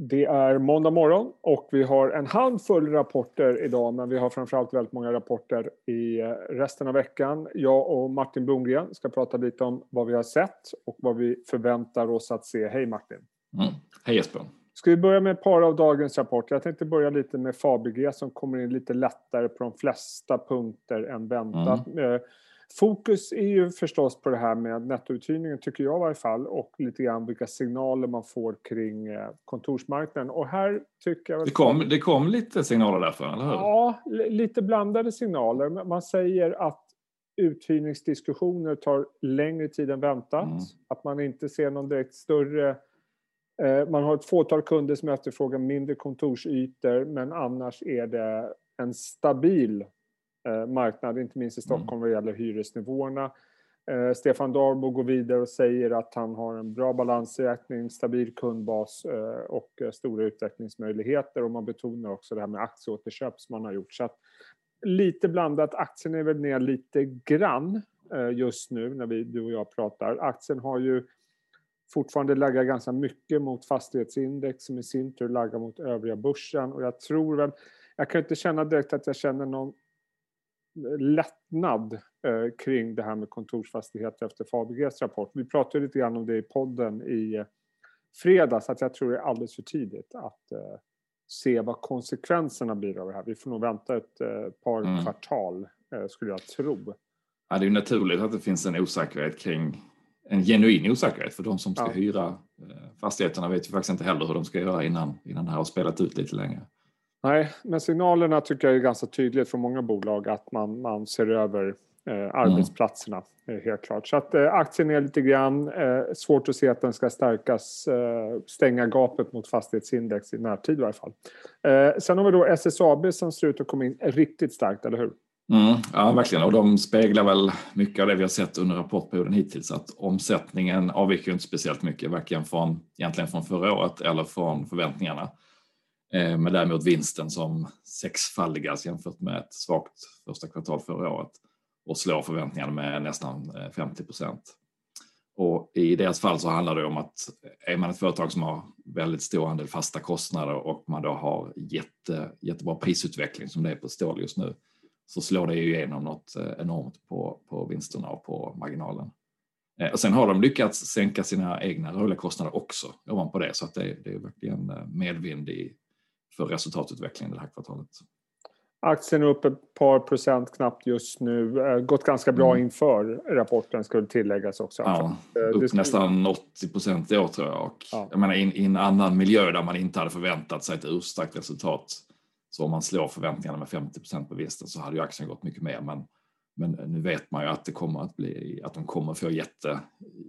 Det är måndag morgon och vi har en handfull rapporter idag men vi har framförallt väldigt många rapporter i eh, resten av veckan. Jag och Martin Blomgren ska prata lite om vad vi har sett och vad vi förväntar oss att se. Hej Martin! Mm. Hej Jesper! Ska vi börja med ett par av dagens rapporter? Jag tänkte börja lite med Fabege som kommer in lite lättare på de flesta punkter än väntat. Mm. Fokus är ju förstås på det här med nettouthyrningen, tycker jag i varje fall, och lite grann vilka signaler man får kring eh, kontorsmarknaden. Och här tycker jag... Det kom, det kom lite signaler därifrån, eller hur? Ja, lite blandade signaler. Man säger att uthyrningsdiskussioner tar längre tid än väntat. Mm. Att man inte ser någon direkt större... Eh, man har ett fåtal kunder som efterfrågar mindre kontorsytor men annars är det en stabil marknad, inte minst i mm. Stockholm vad gäller hyresnivåerna. Eh, Stefan Darbo går vidare och säger att han har en bra balansräkning, stabil kundbas eh, och stora utvecklingsmöjligheter och man betonar också det här med aktieåterköp som man har gjort. Så att, lite blandat, aktien är väl ner lite grann just nu när vi, du och jag pratar. Aktien har ju fortfarande laggat ganska mycket mot fastighetsindex som i sin tur laggar mot övriga börsen och jag tror väl, jag kan inte känna direkt att jag känner någon lättnad eh, kring det här med kontorsfastigheter efter Fabeges rapport. Vi pratade lite grann om det i podden i eh, fredags, att jag tror det är alldeles för tidigt att eh, se vad konsekvenserna blir av det här. Vi får nog vänta ett eh, par mm. kvartal, skulle jag tro. Ja, det är naturligt att det finns en osäkerhet kring en genuin osäkerhet för de som ska ja. hyra fastigheterna vet ju faktiskt inte heller hur de ska göra innan, innan det här har spelat ut lite längre. Nej, men signalerna tycker jag är ganska tydligt från många bolag att man, man ser över eh, arbetsplatserna. Mm. Helt klart. Så att eh, aktien är lite grann eh, svårt att se att den ska stärkas, eh, stänga gapet mot fastighetsindex i närtid i varje fall. Eh, sen har vi då SSAB som ser ut att komma in riktigt starkt, eller hur? Mm, ja, verkligen. Och de speglar väl mycket av det vi har sett under rapportperioden hittills. Att omsättningen avviker inte speciellt mycket, varken från, egentligen från förra året eller från förväntningarna. Eh, men däremot vinsten som sexfaldigas jämfört med ett svagt första kvartal förra året och slår förväntningarna med nästan eh, 50 procent. Och i deras fall så handlar det om att eh, är man ett företag som har väldigt stor andel fasta kostnader och man då har jätte, jättebra prisutveckling som det är på stål just nu så slår det ju igenom något enormt på, på vinsterna och på marginalen. Och sen har de lyckats sänka sina egna rörliga kostnader också ovanpå det så att det, det är verkligen medvind i, för resultatutvecklingen det här kvartalet. Aktien är upp ett par procent knappt just nu. Eh, gått ganska bra mm. inför rapporten skulle tilläggas också. Ja, eh, upp skulle... nästan 80 procent i år tror jag. Och ja. Jag menar i, i en annan miljö där man inte hade förväntat sig ett urstarkt resultat. Så om man slår förväntningarna med 50 procent på vinsten så hade ju aktien gått mycket mer. Men, men nu vet man ju att det kommer att bli att de kommer få jätte,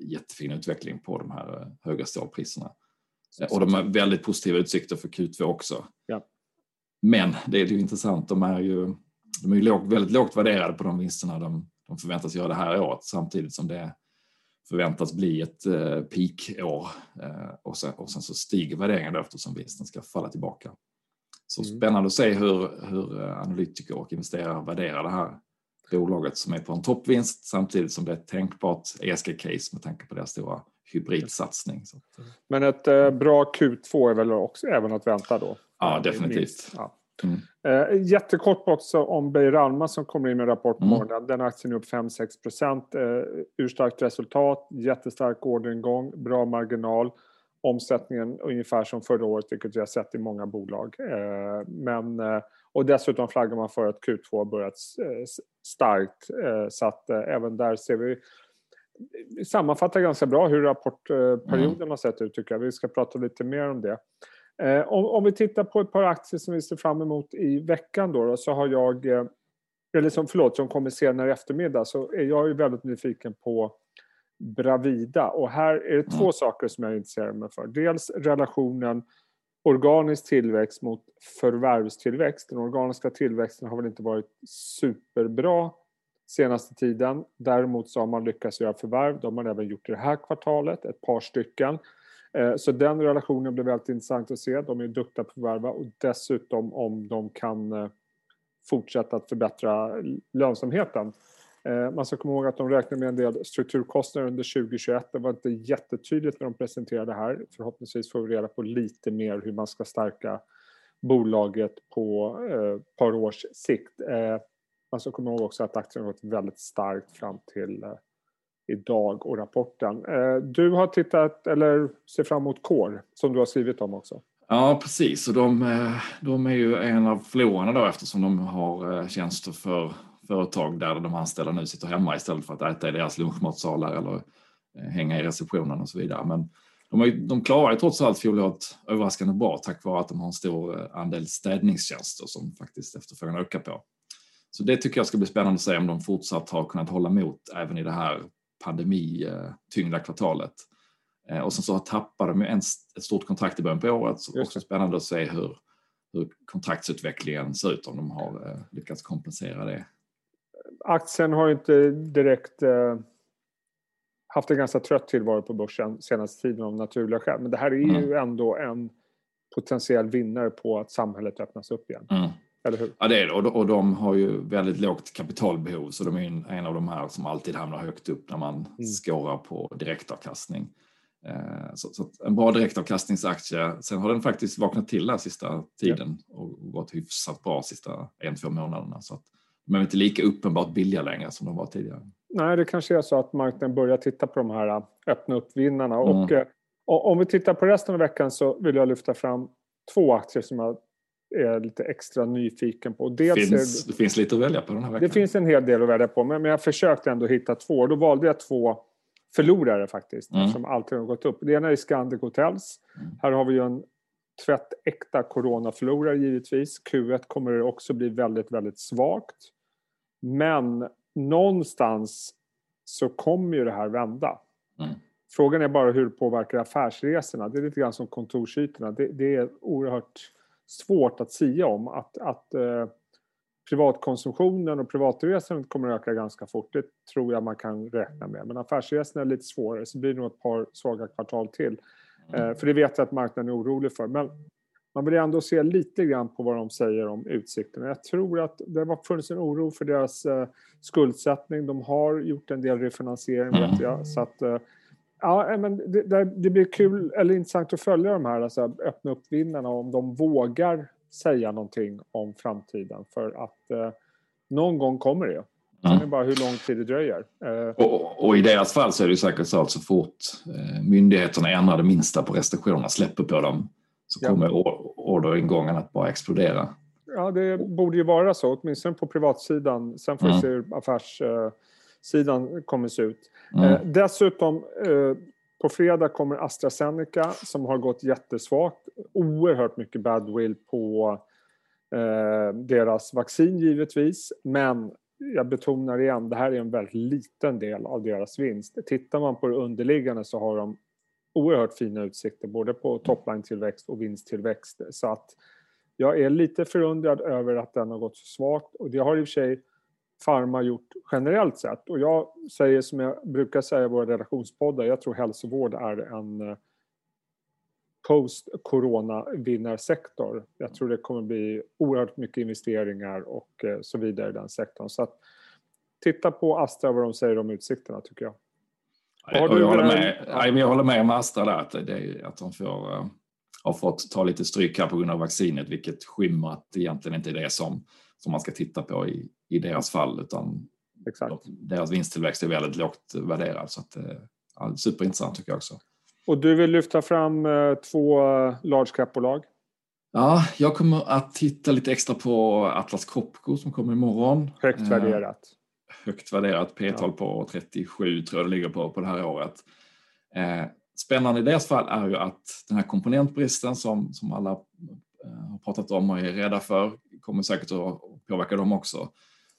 jättefin utveckling på de här eh, höga stålpriserna. Och de har väldigt positiva utsikter för Q2 också. Ja. Men det är ju intressant, de är ju, de är ju låg, väldigt lågt värderade på de vinsterna de, de förväntas göra det här året samtidigt som det förväntas bli ett eh, peakår eh, och, sen, och sen så stiger värderingen eftersom vinsten ska falla tillbaka. Så mm. spännande att se hur, hur eh, analytiker och investerare värderar det här bolaget som är på en toppvinst samtidigt som det är ett tänkbart ESG-case med tanke på deras stora hybridsatsning. Eh. Men ett eh, bra Q2 är väl också även att vänta då? Ja, definitivt. Ja. Mm. Eh, jättekort också om Beijer Alma som kommer in med rapport på mm. morgonen. Den aktien är upp 5-6 procent. Eh, urstarkt resultat, jättestark orderingång, bra marginal. Omsättningen ungefär som förra året, vilket vi har sett i många bolag. Eh, men, eh, och dessutom flaggar man för att Q2 har börjat eh, starkt. Så att även där ser vi sammanfattar ganska bra hur rapportperioden mm. har sett ut tycker jag. Vi ska prata lite mer om det. Eh, om, om, vi tittar på ett par aktier som vi ser fram emot i veckan då, då så har jag, eh, eller som, förlåt, som kommer senare i eftermiddag, så är jag ju väldigt nyfiken på Bravida. Och här är det två mm. saker som jag intresserar mig för. Dels relationen organisk tillväxt mot förvärvstillväxt. Den organiska tillväxten har väl inte varit superbra senaste tiden. Däremot så har man lyckats göra förvärv. Det har man även gjort i det här kvartalet, ett par stycken. Eh, så den relationen blir väldigt intressant att se. De är duktiga på att förvärva och dessutom om de kan eh, fortsätta att förbättra lönsamheten. Eh, man ska komma ihåg att de räknar med en del strukturkostnader under 2021. Det var inte jättetydligt när de presenterade det här. Förhoppningsvis får vi reda på lite mer hur man ska stärka bolaget på ett par års sikt. Man ska komma ihåg också att aktien har gått väldigt starkt fram till eh, idag och rapporten. Eh, du har tittat, eller ser fram emot Core, som du har skrivit om också. Ja, precis. Och de, eh, de är ju en av förlorarna då eftersom de har tjänster för företag där de anställda nu sitter hemma istället för att äta i deras lunchmatsalar eller hänga i receptionen och så vidare. Men de, har, de klarar ju trots allt fjolåret överraskande bra tack vare att de har en stor andel städningstjänster som faktiskt efterfrågan ökar på. Så det tycker jag ska bli spännande att se om de fortsatt har kunnat hålla emot även i det här pandemityngda kvartalet. Och sen så tappar de ju ett stort kontrakt i början på året. Så också spännande att se hur, hur kontraktsutvecklingen ser ut om de har lyckats kompensera det. Aktien har inte direkt eh, haft en ganska trött tillvaro på börsen senaste tiden av naturliga skäl. Men det här är mm. ju ändå en potentiell vinnare på att samhället öppnas upp igen. Mm. Eller hur? Ja, det är det. Och, och de har ju väldigt lågt kapitalbehov så de är en av de här som alltid hamnar högt upp när man mm. skårar på direktavkastning. Eh, så, så en bra direktavkastningsaktie. Sen har den faktiskt vaknat till den sista tiden ja. och gått hyfsat bra sista en, två månaderna. Så att de är inte lika uppenbart billiga längre som de var tidigare. Nej, det kanske är så att marknaden börjar titta på de här äh, öppna upp-vinnarna. Mm. Och, eh, om vi tittar på resten av veckan så vill jag lyfta fram två aktier som jag är lite extra nyfiken på. Dels finns, det, det, finns lite att välja på den här veckan. Det finns en hel del att välja på, men jag försökte ändå hitta två. Då valde jag två förlorare faktiskt, mm. som alltid har gått upp. Det ena är Scandic Hotels. Mm. Här har vi ju en tvättäkta coronaförlorare givetvis. Q1 kommer det också bli väldigt, väldigt svagt. Men någonstans så kommer ju det här vända. Mm. Frågan är bara hur det påverkar affärsresorna. Det är lite grann som kontorsytorna. Det, det är oerhört svårt att säga om. Att, att eh, privatkonsumtionen och privatresandet kommer att öka ganska fort. Det tror jag man kan räkna med. Men affärsresorna är lite svårare. Så blir det nog ett par svaga kvartal till. Mm. Eh, för det vet jag att marknaden är orolig för. Men man vill ändå se lite grann på vad de säger om utsikterna. Jag tror att det har funnits en oro för deras uh, skuldsättning. De har gjort en del refinansiering vet mm. jag. Så att, uh, ja, men det, det, blir kul eller intressant att följa de här alltså, öppna upp-vinnarna om de vågar säga någonting om framtiden. För att uh, någon gång kommer det. Sen är det bara hur lång tid det dröjer. Och, och, i deras fall så är det säkert så att så fort myndigheterna ändrar det minsta på restriktionerna, släpper på dem, så kommer ja. orderingången att bara explodera. Ja, det borde ju vara så, åtminstone på privatsidan. Sen får vi mm. se hur affärssidan kommer se ut. Mm. Eh, dessutom, eh, på fredag kommer AstraZeneca som har gått jättesvagt. Oerhört mycket badwill på eh, deras vaccin givetvis. Men jag betonar igen, det här är en väldigt liten del av deras vinst. Tittar man på det underliggande så har de oerhört fina utsikter både på topline-tillväxt och vinsttillväxt. Så att jag är lite förundrad över att den har gått så svagt och det har i och för sig Pharma gjort generellt sett. Och jag säger som jag brukar säga i våra relationspoddar, jag tror hälsovård är en eh, post-corona-vinnarsektor. Jag tror det kommer bli oerhört mycket investeringar och eh, så vidare i den sektorn. Så att titta på Astra vad de säger om utsikterna tycker jag. Jag, jag, håller med, nej, jag håller med om Astra där, att, det, att de får, uh, har fått ta lite stryk här på grund av vaccinet, vilket skymmer att det egentligen inte är det som, som man ska titta på i, i deras fall, utan Exakt. deras vinsttillväxt är väldigt lågt värderad. Så att, uh, superintressant tycker jag också. Och du vill lyfta fram uh, två large cap-bolag? Ja, jag kommer att titta lite extra på Atlas Copco som kommer imorgon. Högt värderat högt värderat P-tal på 37 tror jag det ligger på på det här året. Eh, spännande i deras fall är ju att den här komponentbristen som, som alla eh, har pratat om och är rädda för kommer säkert att påverka dem också.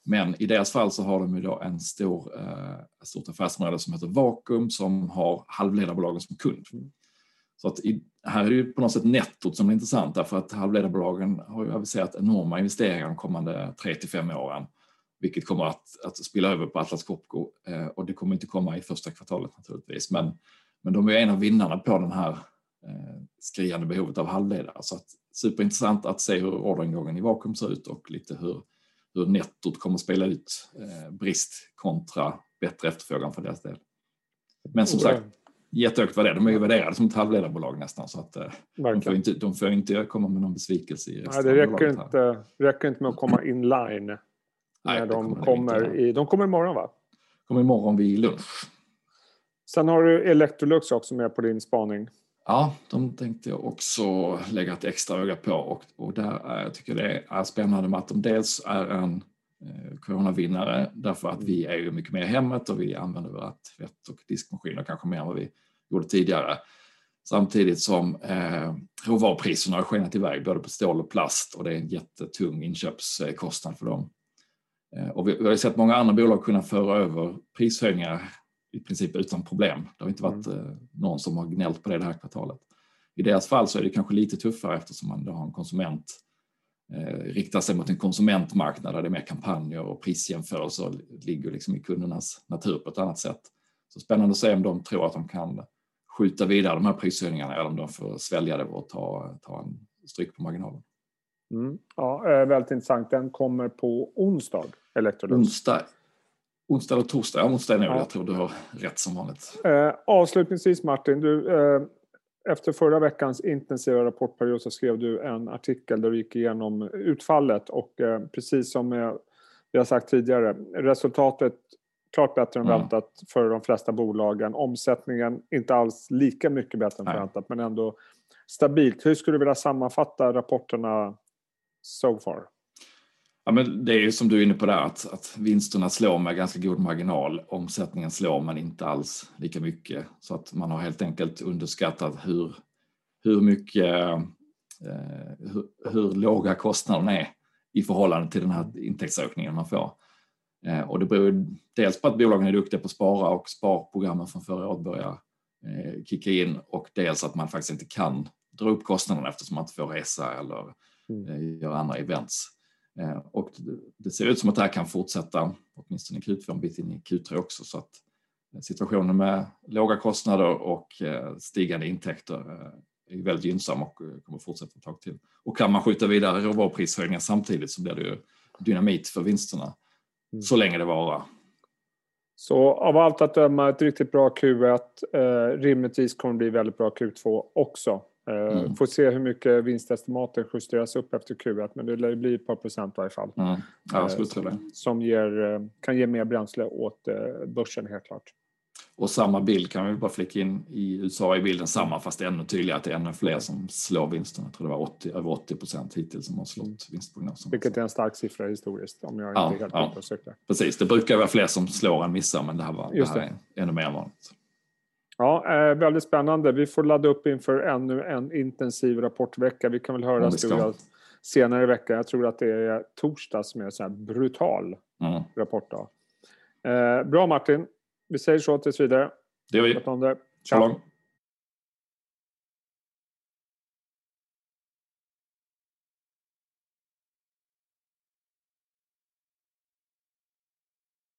Men i deras fall så har de ju då en stor, eh, ett stort affärsområde som heter Vakuum som har halvledarbolagen som kund. Så att i, här är det ju på något sätt nettot som är intressant därför att halvledarbolagen har ju aviserat enorma investeringar de kommande 3 till 5 åren vilket kommer att, att spilla över på Atlas Copco eh, och det kommer inte komma i första kvartalet naturligtvis. Men, men de är en av vinnarna på den här eh, skriande behovet av halvledare. Så att, superintressant att se hur orderingången i vakuum ser ut och lite hur hur nettot kommer att spela ut eh, brist kontra bättre efterfrågan för deras del. Men som sagt, jättehögt värderade. De är ju värderade som ett halvledarbolag nästan. Så att, de, får inte, de får inte komma med någon besvikelse i Nej, det räcker inte, räcker inte med att komma in line. Nej, de, kommer i, de kommer imorgon va? kommer imorgon vid lunch. Sen har du Electrolux också med på din spaning. Ja, de tänkte jag också lägga ett extra öga på och, och där är, jag tycker det är spännande med att de dels är en eh, coronavinnare därför att vi är ju mycket mer i hemmet och vi använder våra tvätt och diskmaskiner kanske mer än vad vi gjorde tidigare. Samtidigt som eh, råvarupriserna har skenat iväg både på stål och plast och det är en jättetung inköpskostnad för dem. Eh, och vi, vi har sett många andra bolag kunna föra över prishöjningar i princip utan problem. Det har inte varit mm. Eh, någon som har gnällt på det det här kvartalet. I deras fall så är det kanske lite tuffare eftersom man då har en konsument eh, riktar sig mot en konsumentmarknad där det är mer kampanjer och prisjämförelser ligger liksom i kundernas natur på ett annat sätt. Så spännande att se om de tror att de kan skjuta vidare de här prishöjningarna eller om de får svälja det och ta, ta en stryk på marginalen. Mm. Ja, väldigt intressant. Den kommer på onsdag, Electrolux. Onsdag Onsdag eller torsdag? Ja, onsdag är nog. Ja. Jag tror du har rätt som vanligt. Eh, avslutningsvis Martin, du, eh, efter förra veckans intensiva rapportperiod så skrev du en artikel där du gick igenom utfallet och eh, precis som vi har sagt tidigare, resultatet klart bättre än mm. väntat för de flesta bolagen. Omsättningen inte alls lika mycket bättre än Nej. väntat men ändå stabilt. Hur skulle du vilja sammanfatta rapporterna so far? Ja, men det är ju som du är inne på där att, att vinsterna slår med ganska god marginal. Omsättningen slår men inte alls lika mycket. Så att man har helt enkelt underskattat hur, hur mycket, eh, hur, hur låga kostnaderna är i förhållande till den här intäktsökningen man får. Eh, och det beror dels på att bolagen är duktiga på att spara och sparprogrammen från förra året börjar eh, kicka in och dels att man faktiskt inte kan dra upp kostnaderna eftersom man inte får resa eller mm. eh, göra andra events. Eh, och det ser ut som att det här kan fortsätta åtminstone i Q2 en bit in i Q3 också så att eh, situationen med låga kostnader och eh, stigande intäkter är väldigt gynnsam och kommer fortsätta ett tag till. Och kan man skjuta vidare råvaruprishöjningar samtidigt så blir det ju dynamit för vinsterna mm. så länge det varar. Så av allt att döma ett riktigt bra Q1, eh, rimligtvis kommer det bli väldigt bra Q2 också. Eh, mm. Får se hur mycket vinstestimaten justeras upp efter Q1 men det lär bli ett par procent i varje fall. Mm. Ja, jag skulle tro det. Som ger, eh, kan ge mer bränsle åt eh, börsen helt klart. Och samma bild kan vi bara flika in i USA i bilden samma fast ännu tydligare att det är ännu fler som slår vinsterna. Jag tror det var 80, över 80 procent hittills som har slått mm. vinstprognosen. Vilket är en stark siffra historiskt om jag ja, inte helt ja, ute Precis, det brukar vara fler som slår än missar men det här, var, det här är ännu mer vanligt. Ja, eh, väldigt spännande. Vi får ladda upp inför ännu en intensiv rapportvecka. Vi kan väl höra ja, senare i veckan. Jag tror att det är torsdag som är en så här brutal mm. rapportdag. Eh, bra Martin. Vi säger så tills vidare. Det gör vi. Så